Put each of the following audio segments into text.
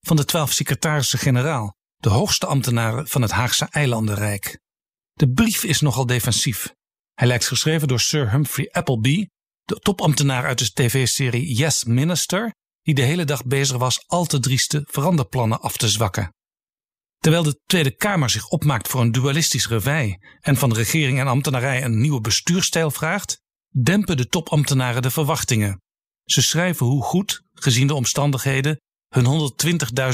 van de twaalf secretarissen-generaal, de hoogste ambtenaren van het Haagse eilandenrijk. De brief is nogal defensief. Hij lijkt geschreven door Sir Humphrey Appleby, de topambtenaar uit de tv-serie Yes Minister, die de hele dag bezig was al te drieste veranderplannen af te zwakken. Terwijl de Tweede Kamer zich opmaakt voor een dualistisch revij en van de regering en ambtenarij een nieuwe bestuurstijl vraagt, dempen de topambtenaren de verwachtingen. Ze schrijven hoe goed, gezien de omstandigheden, hun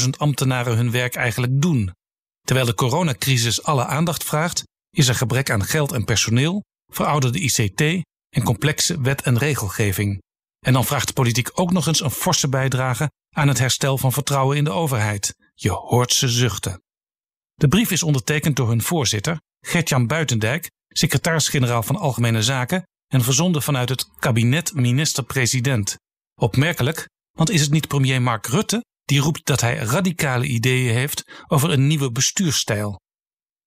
120.000 ambtenaren hun werk eigenlijk doen. Terwijl de coronacrisis alle aandacht vraagt, is er gebrek aan geld en personeel, verouderde ICT en complexe wet- en regelgeving. En dan vraagt de politiek ook nog eens een forse bijdrage aan het herstel van vertrouwen in de overheid. Je hoort ze zuchten. De brief is ondertekend door hun voorzitter, Gertjan Buitendijk, secretaris-generaal van Algemene Zaken en verzonden vanuit het kabinet minister-president. Opmerkelijk, want is het niet premier Mark Rutte die roept dat hij radicale ideeën heeft over een nieuwe bestuursstijl?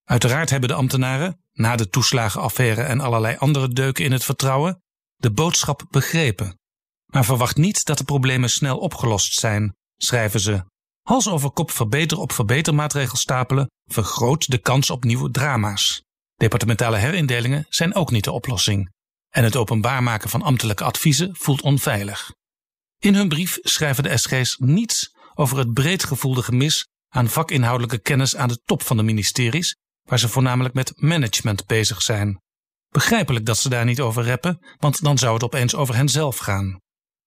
Uiteraard hebben de ambtenaren, na de toeslagenaffaire en allerlei andere deuken in het vertrouwen, de boodschap begrepen. Maar verwacht niet dat de problemen snel opgelost zijn, schrijven ze. Hals over kop verbeter op verbetermaatregel stapelen vergroot de kans op nieuwe drama's. Departementale herindelingen zijn ook niet de oplossing. En het openbaar maken van ambtelijke adviezen voelt onveilig. In hun brief schrijven de SG's niets over het breed gevoelde gemis aan vakinhoudelijke kennis aan de top van de ministeries, waar ze voornamelijk met management bezig zijn. Begrijpelijk dat ze daar niet over reppen, want dan zou het opeens over henzelf gaan.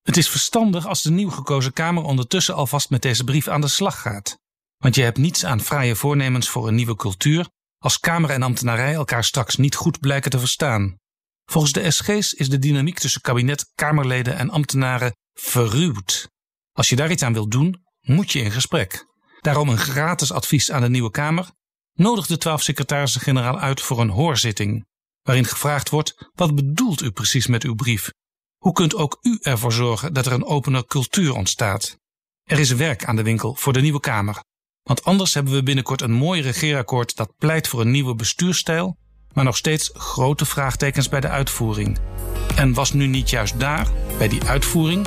Het is verstandig als de nieuw gekozen Kamer ondertussen alvast met deze brief aan de slag gaat. Want je hebt niets aan fraaie voornemens voor een nieuwe cultuur als Kamer en ambtenarij elkaar straks niet goed blijken te verstaan. Volgens de SG's is de dynamiek tussen kabinet, Kamerleden en ambtenaren verruwd. Als je daar iets aan wilt doen, moet je in gesprek. Daarom een gratis advies aan de nieuwe Kamer. Nodig de twaalf secretarissen-generaal uit voor een hoorzitting, waarin gevraagd wordt: wat bedoelt u precies met uw brief? Hoe kunt ook u ervoor zorgen dat er een opener cultuur ontstaat? Er is werk aan de winkel voor de nieuwe Kamer. Want anders hebben we binnenkort een mooi regeerakkoord dat pleit voor een nieuwe bestuurstijl, maar nog steeds grote vraagtekens bij de uitvoering. En was nu niet juist daar, bij die uitvoering,